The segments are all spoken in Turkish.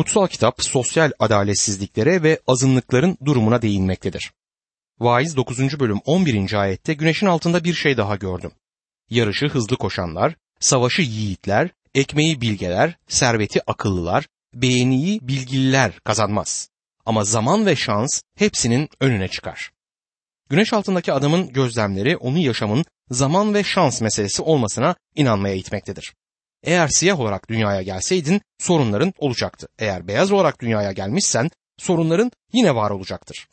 Kutsal kitap sosyal adaletsizliklere ve azınlıkların durumuna değinmektedir. Vaiz 9. bölüm 11. ayette güneşin altında bir şey daha gördüm. Yarışı hızlı koşanlar, savaşı yiğitler, ekmeği bilgeler, serveti akıllılar, beğeniyi bilgililer kazanmaz. Ama zaman ve şans hepsinin önüne çıkar. Güneş altındaki adamın gözlemleri onun yaşamın zaman ve şans meselesi olmasına inanmaya itmektedir. Eğer siyah olarak dünyaya gelseydin sorunların olacaktı. Eğer beyaz olarak dünyaya gelmişsen sorunların yine var olacaktır.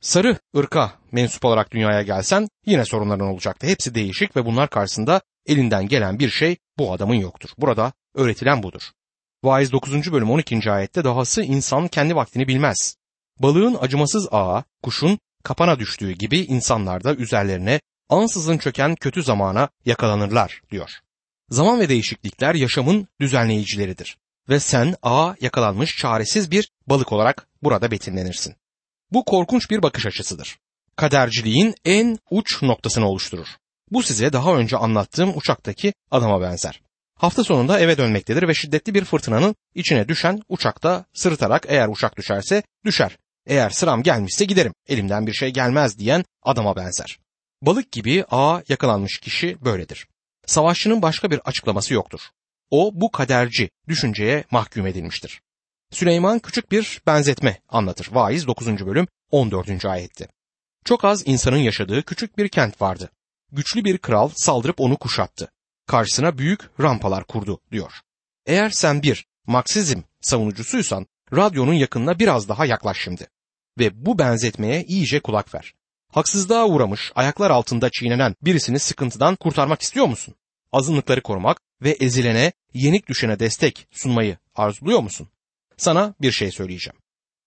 Sarı ırka mensup olarak dünyaya gelsen yine sorunların olacaktı. Hepsi değişik ve bunlar karşısında elinden gelen bir şey bu adamın yoktur. Burada öğretilen budur. Vaiz 9. bölüm 12. ayette dahası insan kendi vaktini bilmez. Balığın acımasız ağa, kuşun kapana düştüğü gibi insanlar da üzerlerine ansızın çöken kötü zamana yakalanırlar diyor. Zaman ve değişiklikler yaşamın düzenleyicileridir ve sen ağa yakalanmış çaresiz bir balık olarak burada betimlenirsin. Bu korkunç bir bakış açısıdır. Kaderciliğin en uç noktasını oluşturur. Bu size daha önce anlattığım uçaktaki adama benzer. Hafta sonunda eve dönmektedir ve şiddetli bir fırtınanın içine düşen uçakta sırıtarak eğer uçak düşerse düşer. Eğer sıram gelmişse giderim. Elimden bir şey gelmez diyen adama benzer. Balık gibi ağa yakalanmış kişi böyledir. Savaşçının başka bir açıklaması yoktur. O bu kaderci düşünceye mahkum edilmiştir. Süleyman küçük bir benzetme anlatır. Vaiz 9. bölüm 14. ayette. Çok az insanın yaşadığı küçük bir kent vardı. Güçlü bir kral saldırıp onu kuşattı. Karşısına büyük rampalar kurdu diyor. Eğer sen bir Marksizm savunucusuysan radyonun yakınına biraz daha yaklaş şimdi. Ve bu benzetmeye iyice kulak ver. Haksızlığa uğramış, ayaklar altında çiğnenen birisini sıkıntıdan kurtarmak istiyor musun? Azınlıkları korumak ve ezilene, yenik düşene destek sunmayı arzuluyor musun? Sana bir şey söyleyeceğim.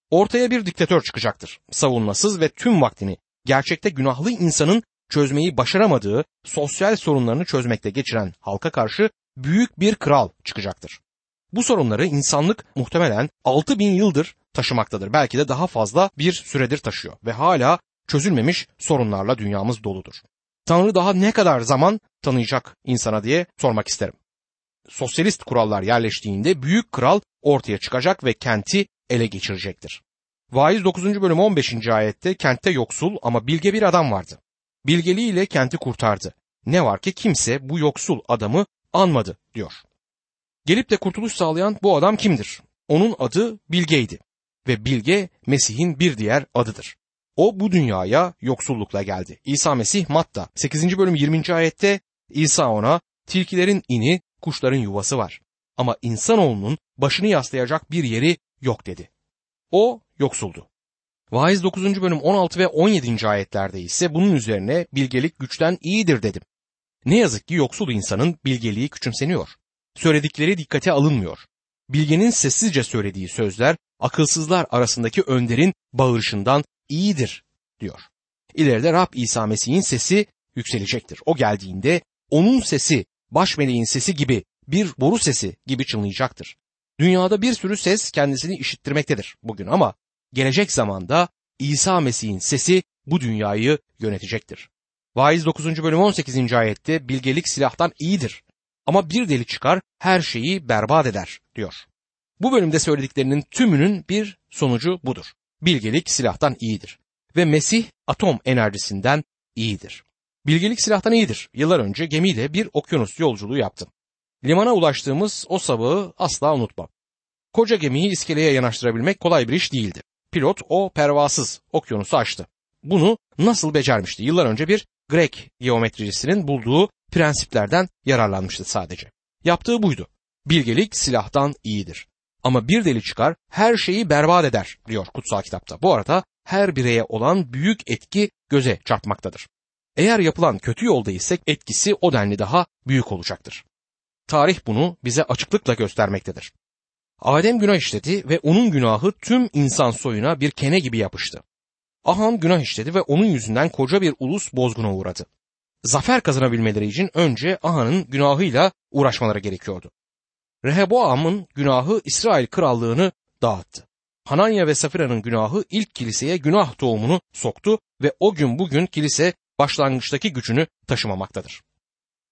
Ortaya bir diktatör çıkacaktır. Savunmasız ve tüm vaktini gerçekte günahlı insanın çözmeyi başaramadığı sosyal sorunlarını çözmekte geçiren halka karşı büyük bir kral çıkacaktır. Bu sorunları insanlık muhtemelen 6000 yıldır taşımaktadır. Belki de daha fazla bir süredir taşıyor ve hala çözülmemiş sorunlarla dünyamız doludur. Tanrı daha ne kadar zaman tanıyacak insana diye sormak isterim. Sosyalist kurallar yerleştiğinde büyük kral ortaya çıkacak ve kenti ele geçirecektir. Vaiz 9. bölüm 15. ayette kentte yoksul ama bilge bir adam vardı. Bilgeliğiyle kenti kurtardı. Ne var ki kimse bu yoksul adamı anmadı diyor. Gelip de kurtuluş sağlayan bu adam kimdir? Onun adı Bilge'ydi ve Bilge Mesih'in bir diğer adıdır. O bu dünyaya yoksullukla geldi. İsa Mesih Matta 8. bölüm 20. ayette İsa ona tilkilerin ini, kuşların yuvası var. Ama insanoğlunun başını yaslayacak bir yeri yok dedi. O yoksuldu. Vaiz 9. bölüm 16 ve 17. ayetlerde ise bunun üzerine bilgelik güçten iyidir dedim. Ne yazık ki yoksul insanın bilgeliği küçümseniyor. Söyledikleri dikkate alınmıyor. Bilgenin sessizce söylediği sözler akılsızlar arasındaki önderin bağırışından iyidir diyor. İleride Rab İsa Mesih'in sesi yükselecektir. O geldiğinde onun sesi baş meleğin sesi gibi bir boru sesi gibi çınlayacaktır. Dünyada bir sürü ses kendisini işittirmektedir bugün ama gelecek zamanda İsa Mesih'in sesi bu dünyayı yönetecektir. Vaiz 9. bölüm 18. ayette bilgelik silahtan iyidir ama bir deli çıkar her şeyi berbat eder diyor. Bu bölümde söylediklerinin tümünün bir sonucu budur. Bilgelik silahtan iyidir ve Mesih atom enerjisinden iyidir. Bilgelik silahtan iyidir. Yıllar önce gemiyle bir okyanus yolculuğu yaptım. Limana ulaştığımız o sabahı asla unutmam. Koca gemiyi iskeleye yanaştırabilmek kolay bir iş değildi. Pilot o pervasız okyanusu açtı. Bunu nasıl becermişti? Yıllar önce bir Grek geometricisinin bulduğu prensiplerden yararlanmıştı sadece. Yaptığı buydu. Bilgelik silahtan iyidir. Ama bir deli çıkar her şeyi berbat eder diyor kutsal kitapta. Bu arada her bireye olan büyük etki göze çarpmaktadır. Eğer yapılan kötü yolda isek etkisi o denli daha büyük olacaktır. Tarih bunu bize açıklıkla göstermektedir. Adem günah işledi ve onun günahı tüm insan soyuna bir kene gibi yapıştı. Ahan günah işledi ve onun yüzünden koca bir ulus bozguna uğradı. Zafer kazanabilmeleri için önce Ahan'ın günahıyla uğraşmaları gerekiyordu. Rehoboam'ın günahı İsrail krallığını dağıttı. Hananya ve Safira'nın günahı ilk kiliseye günah tohumunu soktu ve o gün bugün kilise başlangıçtaki gücünü taşımamaktadır.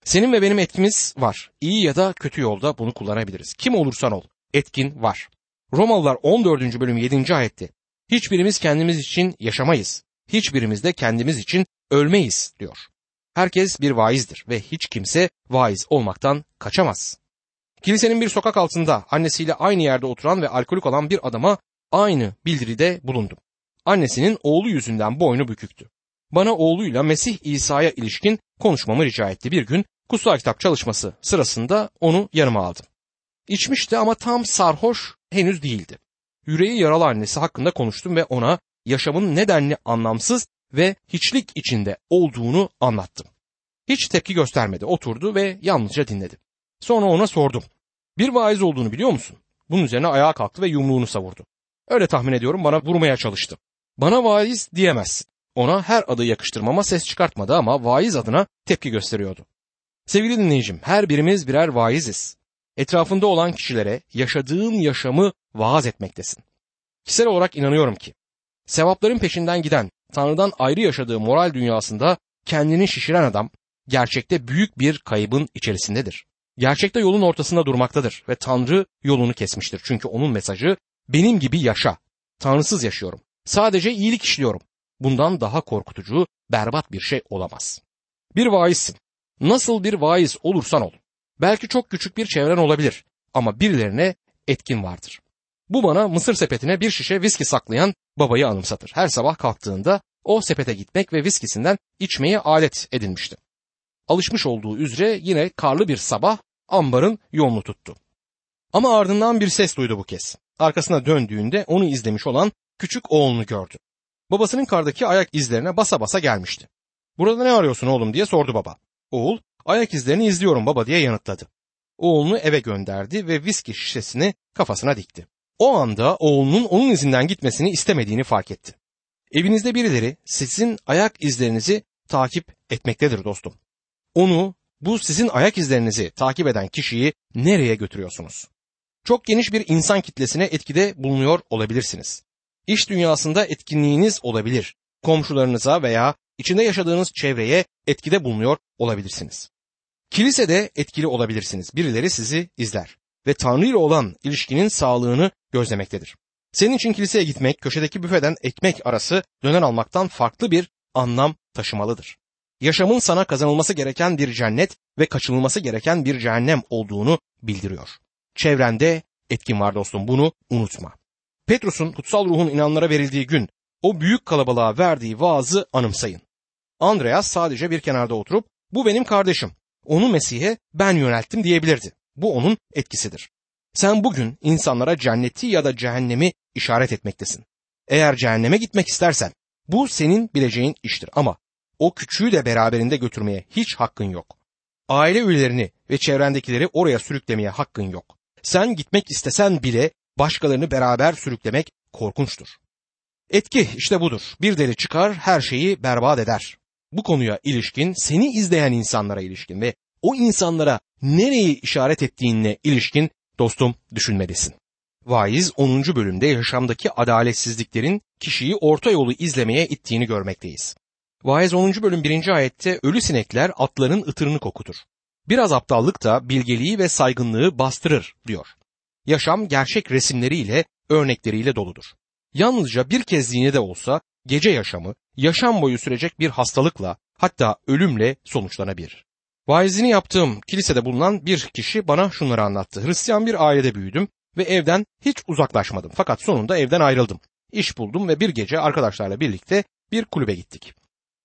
Senin ve benim etkimiz var. İyi ya da kötü yolda bunu kullanabiliriz. Kim olursan ol, etkin var. Romalılar 14. bölüm 7. ayette hiçbirimiz kendimiz için yaşamayız. Hiçbirimiz de kendimiz için ölmeyiz diyor. Herkes bir vaizdir ve hiç kimse vaiz olmaktan kaçamaz. Kilisenin bir sokak altında annesiyle aynı yerde oturan ve alkolik olan bir adama aynı bildiride bulundum. Annesinin oğlu yüzünden boynu büküktü. Bana oğluyla Mesih İsa'ya ilişkin konuşmamı rica etti. Bir gün kutsal kitap çalışması sırasında onu yanıma aldım. İçmişti ama tam sarhoş henüz değildi. Yüreği yaralı annesi hakkında konuştum ve ona yaşamın nedenli anlamsız ve hiçlik içinde olduğunu anlattım. Hiç tepki göstermedi, oturdu ve yalnızca dinledi. Sonra ona sordum. Bir vaiz olduğunu biliyor musun? Bunun üzerine ayağa kalktı ve yumruğunu savurdu. Öyle tahmin ediyorum bana vurmaya çalıştı. Bana vaiz diyemezsin. Ona her adı yakıştırmama ses çıkartmadı ama vaiz adına tepki gösteriyordu. Sevgili dinleyicim, her birimiz birer vaiziz. Etrafında olan kişilere yaşadığın yaşamı vaaz etmektesin. Kişisel olarak inanıyorum ki, sevapların peşinden giden, Tanrı'dan ayrı yaşadığı moral dünyasında kendini şişiren adam, gerçekte büyük bir kaybın içerisindedir. Gerçekte yolun ortasında durmaktadır ve Tanrı yolunu kesmiştir. Çünkü onun mesajı benim gibi yaşa. Tanrısız yaşıyorum. Sadece iyilik işliyorum. Bundan daha korkutucu, berbat bir şey olamaz. Bir vaizsin. Nasıl bir vaiz olursan ol. Belki çok küçük bir çevren olabilir ama birilerine etkin vardır. Bu bana mısır sepetine bir şişe viski saklayan babayı anımsatır. Her sabah kalktığında o sepete gitmek ve viskisinden içmeye alet edinmişti. Alışmış olduğu üzere yine karlı bir sabah ambarın yolunu tuttu. Ama ardından bir ses duydu bu kez. Arkasına döndüğünde onu izlemiş olan küçük oğlunu gördü. Babasının kardaki ayak izlerine basa basa gelmişti. Burada ne arıyorsun oğlum diye sordu baba. Oğul ayak izlerini izliyorum baba diye yanıtladı. Oğlunu eve gönderdi ve viski şişesini kafasına dikti. O anda oğlunun onun izinden gitmesini istemediğini fark etti. Evinizde birileri sizin ayak izlerinizi takip etmektedir dostum. Onu, bu sizin ayak izlerinizi takip eden kişiyi nereye götürüyorsunuz? Çok geniş bir insan kitlesine etkide bulunuyor olabilirsiniz. İş dünyasında etkinliğiniz olabilir. Komşularınıza veya içinde yaşadığınız çevreye etkide bulunuyor olabilirsiniz. Kilisede etkili olabilirsiniz. Birileri sizi izler ve Tanrı ile olan ilişkinin sağlığını gözlemektedir. Senin için kiliseye gitmek köşedeki büfeden ekmek arası döner almaktan farklı bir anlam taşımalıdır. Yaşamın sana kazanılması gereken bir cennet ve kaçınılması gereken bir cehennem olduğunu bildiriyor. Çevrende etkin var dostum bunu unutma. Petrus'un kutsal ruhun inanlara verildiği gün o büyük kalabalığa verdiği vaazı anımsayın. Andreas sadece bir kenarda oturup bu benim kardeşim. Onu Mesih'e ben yönelttim diyebilirdi. Bu onun etkisidir. Sen bugün insanlara cenneti ya da cehennemi işaret etmektesin. Eğer cehenneme gitmek istersen bu senin bileceğin iştir ama o küçüğü de beraberinde götürmeye hiç hakkın yok. Aile üyelerini ve çevrendekileri oraya sürüklemeye hakkın yok. Sen gitmek istesen bile başkalarını beraber sürüklemek korkunçtur. Etki işte budur. Bir deli çıkar her şeyi berbat eder. Bu konuya ilişkin seni izleyen insanlara ilişkin ve o insanlara nereyi işaret ettiğine ilişkin dostum düşünmelisin. Vaiz 10. bölümde yaşamdaki adaletsizliklerin kişiyi orta yolu izlemeye ittiğini görmekteyiz. Vaiz 10. bölüm 1. ayette ölü sinekler atların ıtırını kokutur. Biraz aptallık da bilgeliği ve saygınlığı bastırır diyor. Yaşam gerçek resimleriyle, örnekleriyle doludur. Yalnızca bir kezliğine de olsa gece yaşamı yaşam boyu sürecek bir hastalıkla hatta ölümle sonuçlanabilir. Vaizini yaptığım kilisede bulunan bir kişi bana şunları anlattı. Hristiyan bir ailede büyüdüm ve evden hiç uzaklaşmadım. Fakat sonunda evden ayrıldım. İş buldum ve bir gece arkadaşlarla birlikte bir kulübe gittik.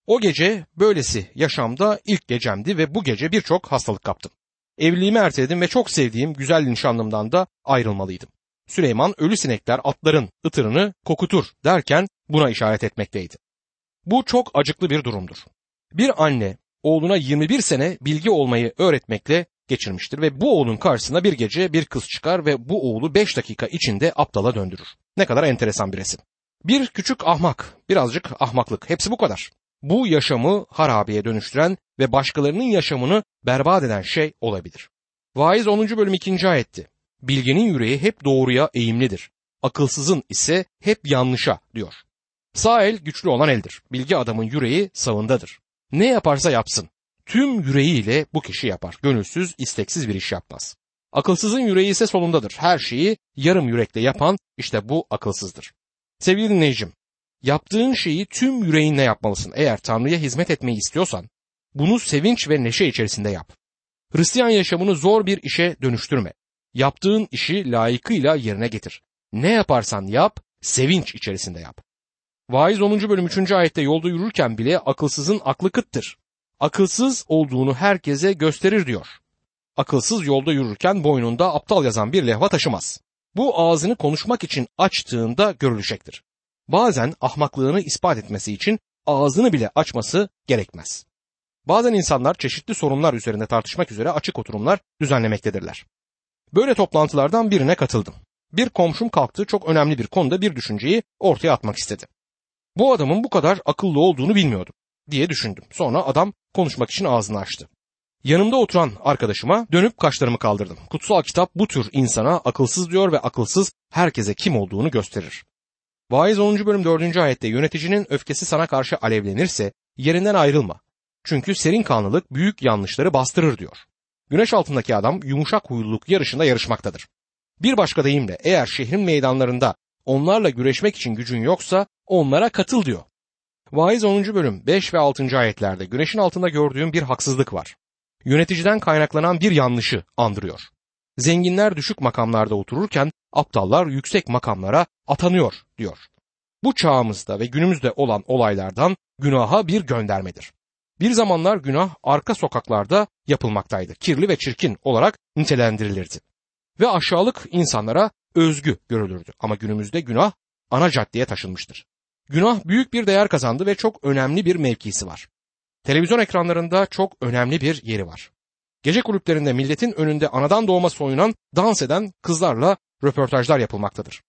O gece böylesi yaşamda ilk gecemdi ve bu gece birçok hastalık kaptım. Evliliğimi erteledim ve çok sevdiğim güzel nişanlımdan da ayrılmalıydım. Süleyman ölü sinekler atların ıtırını kokutur derken buna işaret etmekteydi. Bu çok acıklı bir durumdur. Bir anne oğluna 21 sene bilgi olmayı öğretmekle geçirmiştir ve bu oğlun karşısına bir gece bir kız çıkar ve bu oğlu 5 dakika içinde aptala döndürür. Ne kadar enteresan bir resim. Bir küçük ahmak, birazcık ahmaklık, hepsi bu kadar. Bu yaşamı harabeye dönüştüren ve başkalarının yaşamını berbat eden şey olabilir. Vaiz 10. bölüm 2. ayetti. Bilgenin yüreği hep doğruya eğimlidir. Akılsızın ise hep yanlışa diyor. Sağ el güçlü olan eldir. Bilgi adamın yüreği sağındadır. Ne yaparsa yapsın. Tüm yüreğiyle bu kişi yapar. Gönülsüz, isteksiz bir iş yapmaz. Akılsızın yüreği ise solundadır. Her şeyi yarım yürekle yapan işte bu akılsızdır. Sevgili dinleyicim, yaptığın şeyi tüm yüreğinle yapmalısın. Eğer Tanrı'ya hizmet etmeyi istiyorsan bunu sevinç ve neşe içerisinde yap. Hristiyan yaşamını zor bir işe dönüştürme. Yaptığın işi layıkıyla yerine getir. Ne yaparsan yap, sevinç içerisinde yap. Vaiz 10. bölüm 3. ayette yolda yürürken bile akılsızın aklı kıttır. Akılsız olduğunu herkese gösterir diyor. Akılsız yolda yürürken boynunda aptal yazan bir levha taşımaz. Bu ağzını konuşmak için açtığında görülecektir. Bazen ahmaklığını ispat etmesi için ağzını bile açması gerekmez. Bazen insanlar çeşitli sorunlar üzerinde tartışmak üzere açık oturumlar düzenlemektedirler. Böyle toplantılardan birine katıldım. Bir komşum kalktı çok önemli bir konuda bir düşünceyi ortaya atmak istedi. Bu adamın bu kadar akıllı olduğunu bilmiyordum diye düşündüm. Sonra adam konuşmak için ağzını açtı. Yanımda oturan arkadaşıma dönüp kaşlarımı kaldırdım. Kutsal kitap bu tür insana akılsız diyor ve akılsız herkese kim olduğunu gösterir. Vaiz 10. bölüm 4. ayette yöneticinin öfkesi sana karşı alevlenirse yerinden ayrılma. Çünkü serin kanlılık büyük yanlışları bastırır diyor. Güneş altındaki adam yumuşak huyluluk yarışında yarışmaktadır. Bir başka deyimle eğer şehrin meydanlarında onlarla güreşmek için gücün yoksa onlara katıl diyor. Vaiz 10. bölüm 5 ve 6. ayetlerde güneşin altında gördüğüm bir haksızlık var. Yöneticiden kaynaklanan bir yanlışı andırıyor. Zenginler düşük makamlarda otururken aptallar yüksek makamlara atanıyor diyor. Bu çağımızda ve günümüzde olan olaylardan günaha bir göndermedir. Bir zamanlar günah arka sokaklarda yapılmaktaydı. Kirli ve çirkin olarak nitelendirilirdi. Ve aşağılık insanlara özgü görülürdü. Ama günümüzde günah ana caddeye taşınmıştır. Günah büyük bir değer kazandı ve çok önemli bir mevkisi var. Televizyon ekranlarında çok önemli bir yeri var. Gece kulüplerinde milletin önünde anadan doğma soyunan, dans eden kızlarla röportajlar yapılmaktadır.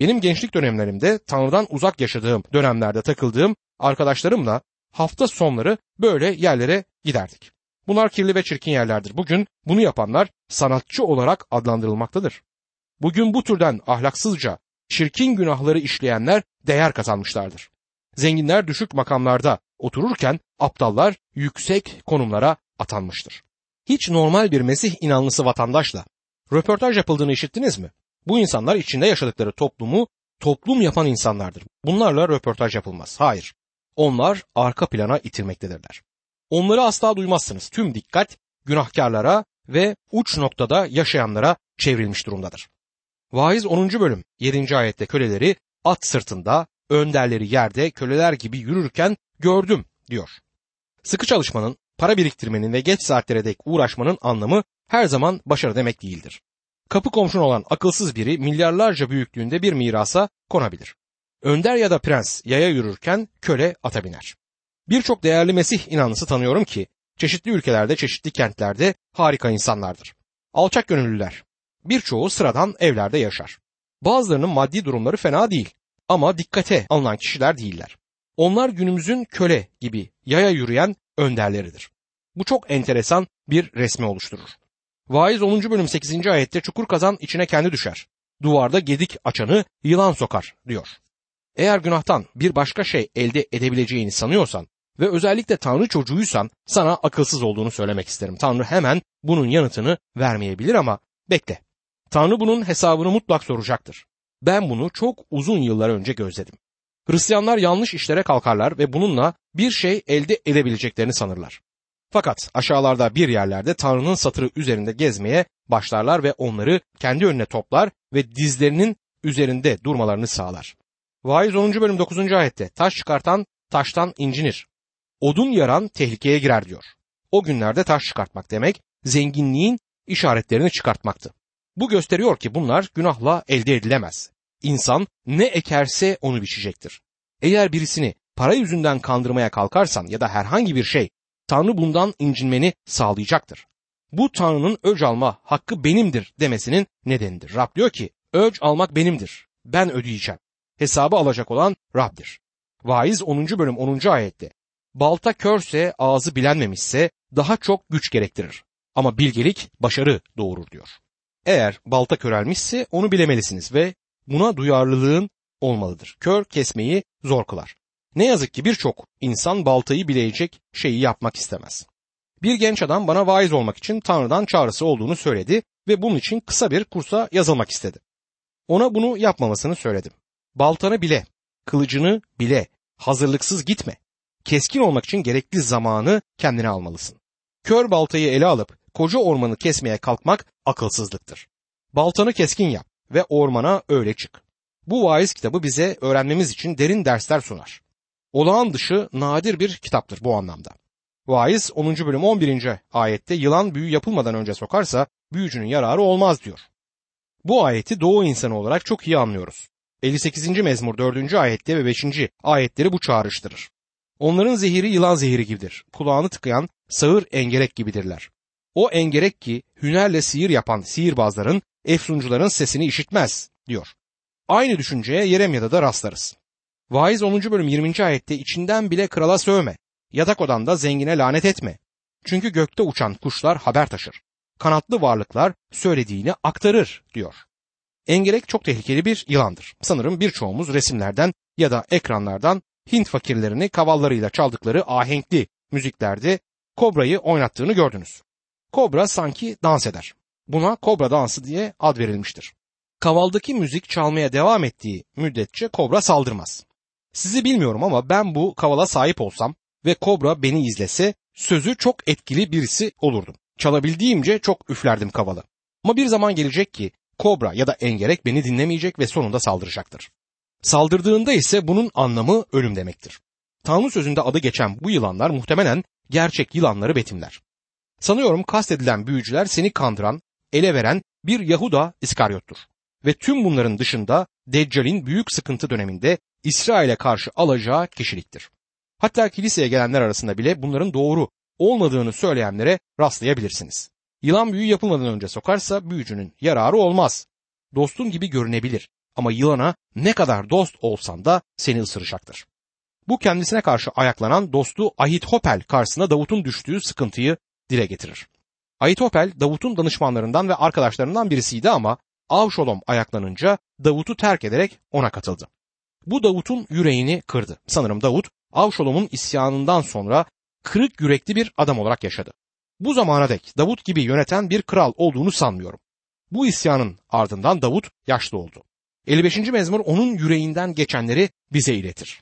Benim gençlik dönemlerimde Tanrı'dan uzak yaşadığım dönemlerde takıldığım arkadaşlarımla hafta sonları böyle yerlere giderdik. Bunlar kirli ve çirkin yerlerdir. Bugün bunu yapanlar sanatçı olarak adlandırılmaktadır. Bugün bu türden ahlaksızca, çirkin günahları işleyenler değer kazanmışlardır. Zenginler düşük makamlarda otururken aptallar yüksek konumlara atanmıştır. Hiç normal bir Mesih inanlısı vatandaşla röportaj yapıldığını işittiniz mi? Bu insanlar içinde yaşadıkları toplumu toplum yapan insanlardır. Bunlarla röportaj yapılmaz. Hayır. Onlar arka plana itilmektedirler. Onları asla duymazsınız. Tüm dikkat günahkarlara ve uç noktada yaşayanlara çevrilmiş durumdadır. Vaiz 10. bölüm 7. ayette köleleri at sırtında, önderleri yerde köleler gibi yürürken gördüm diyor. Sıkı çalışmanın, para biriktirmenin ve geç saatlere dek uğraşmanın anlamı her zaman başarı demek değildir. Kapı komşun olan akılsız biri milyarlarca büyüklüğünde bir mirasa konabilir. Önder ya da prens yaya yürürken köle ata biner. Birçok değerli Mesih inanlısı tanıyorum ki çeşitli ülkelerde, çeşitli kentlerde harika insanlardır. Alçak gönüllüler. Birçoğu sıradan evlerde yaşar. Bazılarının maddi durumları fena değil ama dikkate alınan kişiler değiller. Onlar günümüzün köle gibi yaya yürüyen önderleridir. Bu çok enteresan bir resmi oluşturur. Vaiz 10. bölüm 8. ayette çukur kazan içine kendi düşer. Duvarda gedik açanı yılan sokar diyor. Eğer günahtan bir başka şey elde edebileceğini sanıyorsan ve özellikle Tanrı çocuğuysan sana akılsız olduğunu söylemek isterim. Tanrı hemen bunun yanıtını vermeyebilir ama bekle. Tanrı bunun hesabını mutlak soracaktır. Ben bunu çok uzun yıllar önce gözledim. Hristiyanlar yanlış işlere kalkarlar ve bununla bir şey elde edebileceklerini sanırlar. Fakat aşağılarda bir yerlerde Tanrı'nın satırı üzerinde gezmeye başlarlar ve onları kendi önüne toplar ve dizlerinin üzerinde durmalarını sağlar. Vaiz 10. bölüm 9. ayette taş çıkartan taştan incinir. Odun yaran tehlikeye girer diyor. O günlerde taş çıkartmak demek zenginliğin işaretlerini çıkartmaktı. Bu gösteriyor ki bunlar günahla elde edilemez. İnsan ne ekerse onu biçecektir. Eğer birisini para yüzünden kandırmaya kalkarsan ya da herhangi bir şey Tanrı bundan incinmeni sağlayacaktır. Bu Tanrı'nın öc alma hakkı benimdir demesinin nedenidir. Rab diyor ki öc almak benimdir. Ben ödeyeceğim. Hesabı alacak olan Rab'dir. Vaiz 10. bölüm 10. ayette balta körse ağzı bilenmemişse daha çok güç gerektirir. Ama bilgelik başarı doğurur diyor. Eğer balta körelmişse onu bilemelisiniz ve buna duyarlılığın olmalıdır. Kör kesmeyi zor kılar. Ne yazık ki birçok insan baltayı bileyecek şeyi yapmak istemez. Bir genç adam bana vaiz olmak için Tanrı'dan çağrısı olduğunu söyledi ve bunun için kısa bir kursa yazılmak istedi. Ona bunu yapmamasını söyledim. Baltanı bile, kılıcını bile, hazırlıksız gitme. Keskin olmak için gerekli zamanı kendine almalısın. Kör baltayı ele alıp koca ormanı kesmeye kalkmak akılsızlıktır. Baltanı keskin yap ve ormana öyle çık. Bu vaiz kitabı bize öğrenmemiz için derin dersler sunar. Olağan dışı nadir bir kitaptır bu anlamda. Vaiz 10. bölüm 11. ayette yılan büyü yapılmadan önce sokarsa büyücünün yararı olmaz diyor. Bu ayeti doğu insanı olarak çok iyi anlıyoruz. 58. mezmur 4. ayette ve 5. ayetleri bu çağrıştırır. Onların zehiri yılan zehiri gibidir. Kulağını tıkayan sağır engerek gibidirler. O engerek ki hünerle sihir yapan sihirbazların, efsuncuların sesini işitmez diyor. Aynı düşünceye Yeremya'da da rastlarız. Vaiz 10. bölüm 20. ayette içinden bile krala sövme. Yatak odanda zengine lanet etme. Çünkü gökte uçan kuşlar haber taşır. Kanatlı varlıklar söylediğini aktarır diyor. Engerek çok tehlikeli bir yılandır. Sanırım birçoğumuz resimlerden ya da ekranlardan Hint fakirlerini kavallarıyla çaldıkları ahenkli müziklerde kobrayı oynattığını gördünüz. Kobra sanki dans eder. Buna kobra dansı diye ad verilmiştir. Kavaldaki müzik çalmaya devam ettiği müddetçe kobra saldırmaz. Sizi bilmiyorum ama ben bu kavala sahip olsam ve kobra beni izlese sözü çok etkili birisi olurdum. Çalabildiğimce çok üflerdim kavalı. Ama bir zaman gelecek ki kobra ya da engerek beni dinlemeyecek ve sonunda saldıracaktır. Saldırdığında ise bunun anlamı ölüm demektir. Tanrı sözünde adı geçen bu yılanlar muhtemelen gerçek yılanları betimler. Sanıyorum kastedilen büyücüler seni kandıran, ele veren bir Yahuda İskaryot'tur. Ve tüm bunların dışında Deccal'in büyük sıkıntı döneminde İsrail'e karşı alacağı kişiliktir. Hatta kiliseye gelenler arasında bile bunların doğru olmadığını söyleyenlere rastlayabilirsiniz. Yılan büyü yapılmadan önce sokarsa büyücünün yararı olmaz. Dostun gibi görünebilir ama yılana ne kadar dost olsan da seni ısıracaktır. Bu kendisine karşı ayaklanan dostu Ahithopel karşısında Davut'un düştüğü sıkıntıyı dile getirir. Ahithopel Davut'un danışmanlarından ve arkadaşlarından birisiydi ama Avşolom ayaklanınca Davut'u terk ederek ona katıldı. Bu Davut'un yüreğini kırdı. Sanırım Davut Avşolom'un isyanından sonra kırık yürekli bir adam olarak yaşadı. Bu zamana dek Davut gibi yöneten bir kral olduğunu sanmıyorum. Bu isyanın ardından Davut yaşlı oldu. 55. mezmur onun yüreğinden geçenleri bize iletir.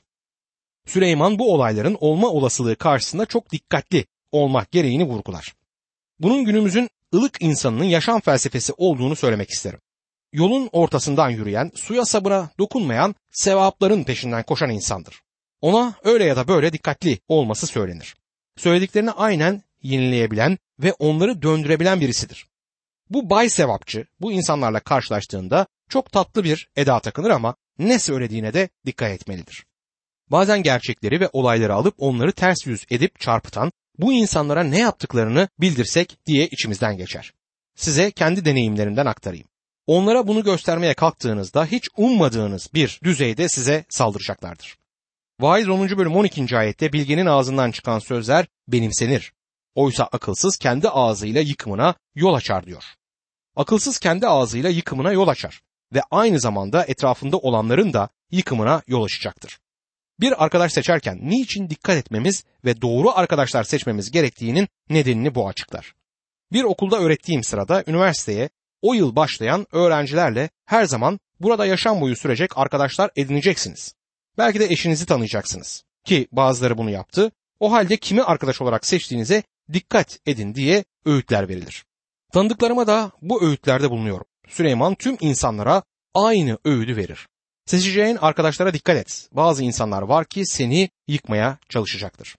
Süleyman bu olayların olma olasılığı karşısında çok dikkatli olmak gereğini vurgular. Bunun günümüzün ılık insanının yaşam felsefesi olduğunu söylemek isterim. Yolun ortasından yürüyen, suya sabıra dokunmayan, sevapların peşinden koşan insandır. Ona öyle ya da böyle dikkatli olması söylenir. Söylediklerini aynen yenileyebilen ve onları döndürebilen birisidir. Bu bay sevapçı bu insanlarla karşılaştığında çok tatlı bir eda takınır ama ne söylediğine de dikkat etmelidir. Bazen gerçekleri ve olayları alıp onları ters yüz edip çarpıtan bu insanlara ne yaptıklarını bildirsek diye içimizden geçer. Size kendi deneyimlerimden aktarayım. Onlara bunu göstermeye kalktığınızda hiç ummadığınız bir düzeyde size saldıracaklardır. Vaiz 10. bölüm 12. ayette bilgenin ağzından çıkan sözler benimsenir. Oysa akılsız kendi ağzıyla yıkımına yol açar diyor. Akılsız kendi ağzıyla yıkımına yol açar ve aynı zamanda etrafında olanların da yıkımına yol açacaktır. Bir arkadaş seçerken niçin dikkat etmemiz ve doğru arkadaşlar seçmemiz gerektiğinin nedenini bu açıklar. Bir okulda öğrettiğim sırada üniversiteye o yıl başlayan öğrencilerle her zaman burada yaşam boyu sürecek arkadaşlar edineceksiniz. Belki de eşinizi tanıyacaksınız. Ki bazıları bunu yaptı. O halde kimi arkadaş olarak seçtiğinize dikkat edin diye öğütler verilir. Tanıdıklarıma da bu öğütlerde bulunuyorum. Süleyman tüm insanlara aynı öğüdü verir. Seçeceğin arkadaşlara dikkat et. Bazı insanlar var ki seni yıkmaya çalışacaktır.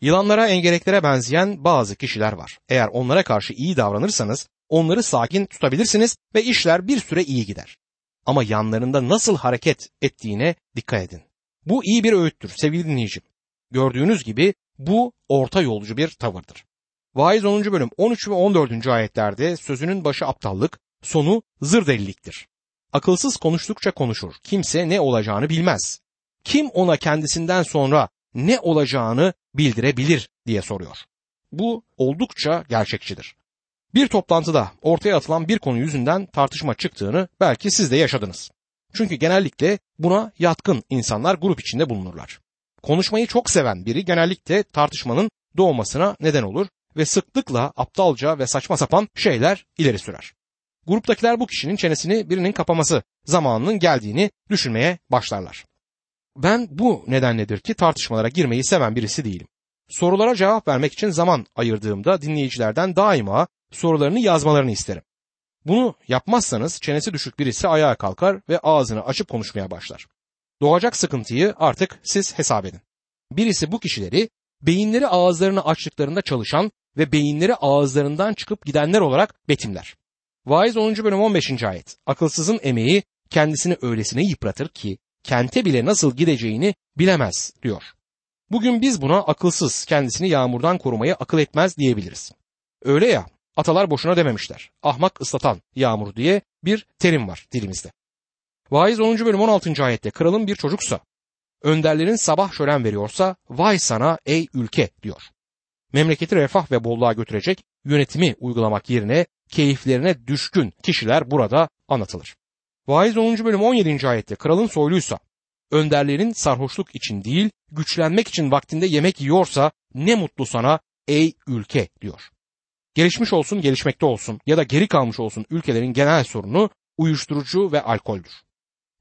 Yılanlara engeleklere benzeyen bazı kişiler var. Eğer onlara karşı iyi davranırsanız onları sakin tutabilirsiniz ve işler bir süre iyi gider. Ama yanlarında nasıl hareket ettiğine dikkat edin. Bu iyi bir öğüttür sevgili dinleyicim. Gördüğünüz gibi bu orta yolcu bir tavırdır. Vaiz 10. bölüm 13 ve 14. ayetlerde sözünün başı aptallık, sonu zır deliliktir. Akılsız konuştukça konuşur. Kimse ne olacağını bilmez. Kim ona kendisinden sonra ne olacağını bildirebilir diye soruyor. Bu oldukça gerçekçidir. Bir toplantıda ortaya atılan bir konu yüzünden tartışma çıktığını belki siz de yaşadınız. Çünkü genellikle buna yatkın insanlar grup içinde bulunurlar. Konuşmayı çok seven biri genellikle tartışmanın doğmasına neden olur ve sıklıkla aptalca ve saçma sapan şeyler ileri sürer. Gruptakiler bu kişinin çenesini birinin kapaması zamanının geldiğini düşünmeye başlarlar. Ben bu nedenledir ki tartışmalara girmeyi seven birisi değilim. Sorulara cevap vermek için zaman ayırdığımda dinleyicilerden daima sorularını yazmalarını isterim. Bunu yapmazsanız çenesi düşük birisi ayağa kalkar ve ağzını açıp konuşmaya başlar. Doğacak sıkıntıyı artık siz hesap edin. Birisi bu kişileri beyinleri ağızlarını açtıklarında çalışan ve beyinleri ağızlarından çıkıp gidenler olarak betimler. Vaiz 10. bölüm 15. ayet. Akılsızın emeği kendisini öylesine yıpratır ki kente bile nasıl gideceğini bilemez diyor. Bugün biz buna akılsız kendisini yağmurdan korumayı akıl etmez diyebiliriz. Öyle ya atalar boşuna dememişler. Ahmak ıslatan yağmur diye bir terim var dilimizde. Vaiz 10. bölüm 16. ayette kralın bir çocuksa, önderlerin sabah şölen veriyorsa vay sana ey ülke diyor. Memleketi refah ve bolluğa götürecek yönetimi uygulamak yerine keyiflerine düşkün kişiler burada anlatılır. Vaiz 10. bölüm 17. ayette kralın soyluysa, önderlerin sarhoşluk için değil, güçlenmek için vaktinde yemek yiyorsa ne mutlu sana ey ülke diyor. Gelişmiş olsun, gelişmekte olsun ya da geri kalmış olsun ülkelerin genel sorunu uyuşturucu ve alkoldür.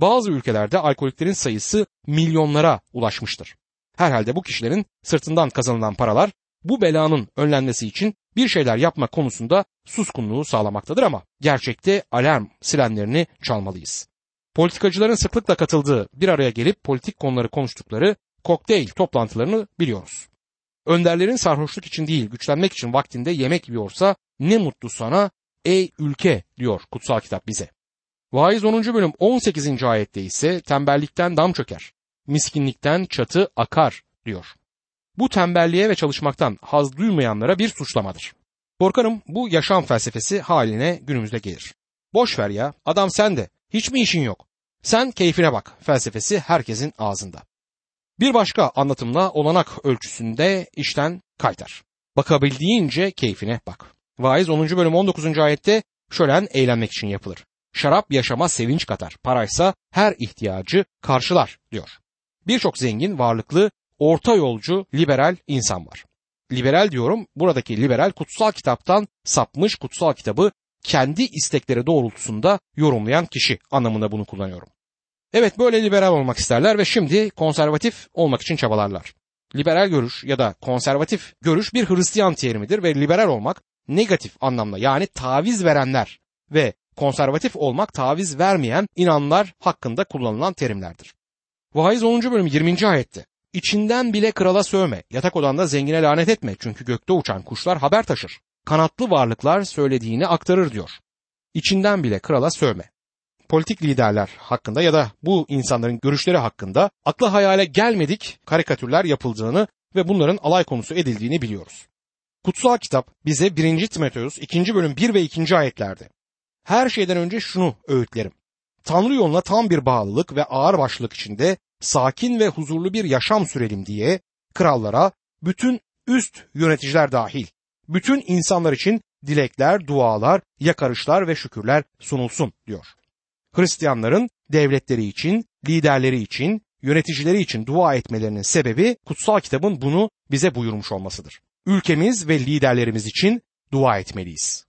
Bazı ülkelerde alkoliklerin sayısı milyonlara ulaşmıştır. Herhalde bu kişilerin sırtından kazanılan paralar bu belanın önlenmesi için bir şeyler yapmak konusunda suskunluğu sağlamaktadır ama gerçekte alarm sirenlerini çalmalıyız. Politikacıların sıklıkla katıldığı bir araya gelip politik konuları konuştukları kokteyl toplantılarını biliyoruz. Önderlerin sarhoşluk için değil güçlenmek için vaktinde yemek yiyorsa ne mutlu sana ey ülke diyor kutsal kitap bize. Vaiz 10. bölüm 18. ayette ise tembellikten dam çöker, miskinlikten çatı akar diyor. Bu tembelliğe ve çalışmaktan haz duymayanlara bir suçlamadır. Korkarım bu yaşam felsefesi haline günümüzde gelir. Boş ver ya adam sende hiç mi işin yok? Sen keyfine bak felsefesi herkesin ağzında. Bir başka anlatımla olanak ölçüsünde işten kaytar. Bakabildiğince keyfine bak. Vaiz 10. bölüm 19. ayette şölen eğlenmek için yapılır. Şarap yaşama sevinç katar. Paraysa her ihtiyacı karşılar diyor. Birçok zengin, varlıklı, orta yolcu, liberal insan var. Liberal diyorum, buradaki liberal kutsal kitaptan sapmış kutsal kitabı kendi istekleri doğrultusunda yorumlayan kişi anlamında bunu kullanıyorum. Evet böyle liberal olmak isterler ve şimdi konservatif olmak için çabalarlar. Liberal görüş ya da konservatif görüş bir Hristiyan terimidir ve liberal olmak negatif anlamda yani taviz verenler ve konservatif olmak taviz vermeyen inanlar hakkında kullanılan terimlerdir. Vaiz 10. bölüm 20. ayette İçinden bile krala sövme, yatak odanda zengine lanet etme çünkü gökte uçan kuşlar haber taşır. Kanatlı varlıklar söylediğini aktarır diyor. İçinden bile krala sövme. Politik liderler hakkında ya da bu insanların görüşleri hakkında akla hayale gelmedik karikatürler yapıldığını ve bunların alay konusu edildiğini biliyoruz. Kutsal kitap bize 1. Timoteus 2. bölüm 1 ve 2. ayetlerde her şeyden önce şunu öğütlerim. Tanrı yoluna tam bir bağlılık ve ağır başlılık içinde sakin ve huzurlu bir yaşam sürelim diye krallara, bütün üst yöneticiler dahil, bütün insanlar için dilekler, dualar, yakarışlar ve şükürler sunulsun diyor. Hristiyanların devletleri için, liderleri için, yöneticileri için dua etmelerinin sebebi kutsal kitabın bunu bize buyurmuş olmasıdır. Ülkemiz ve liderlerimiz için dua etmeliyiz.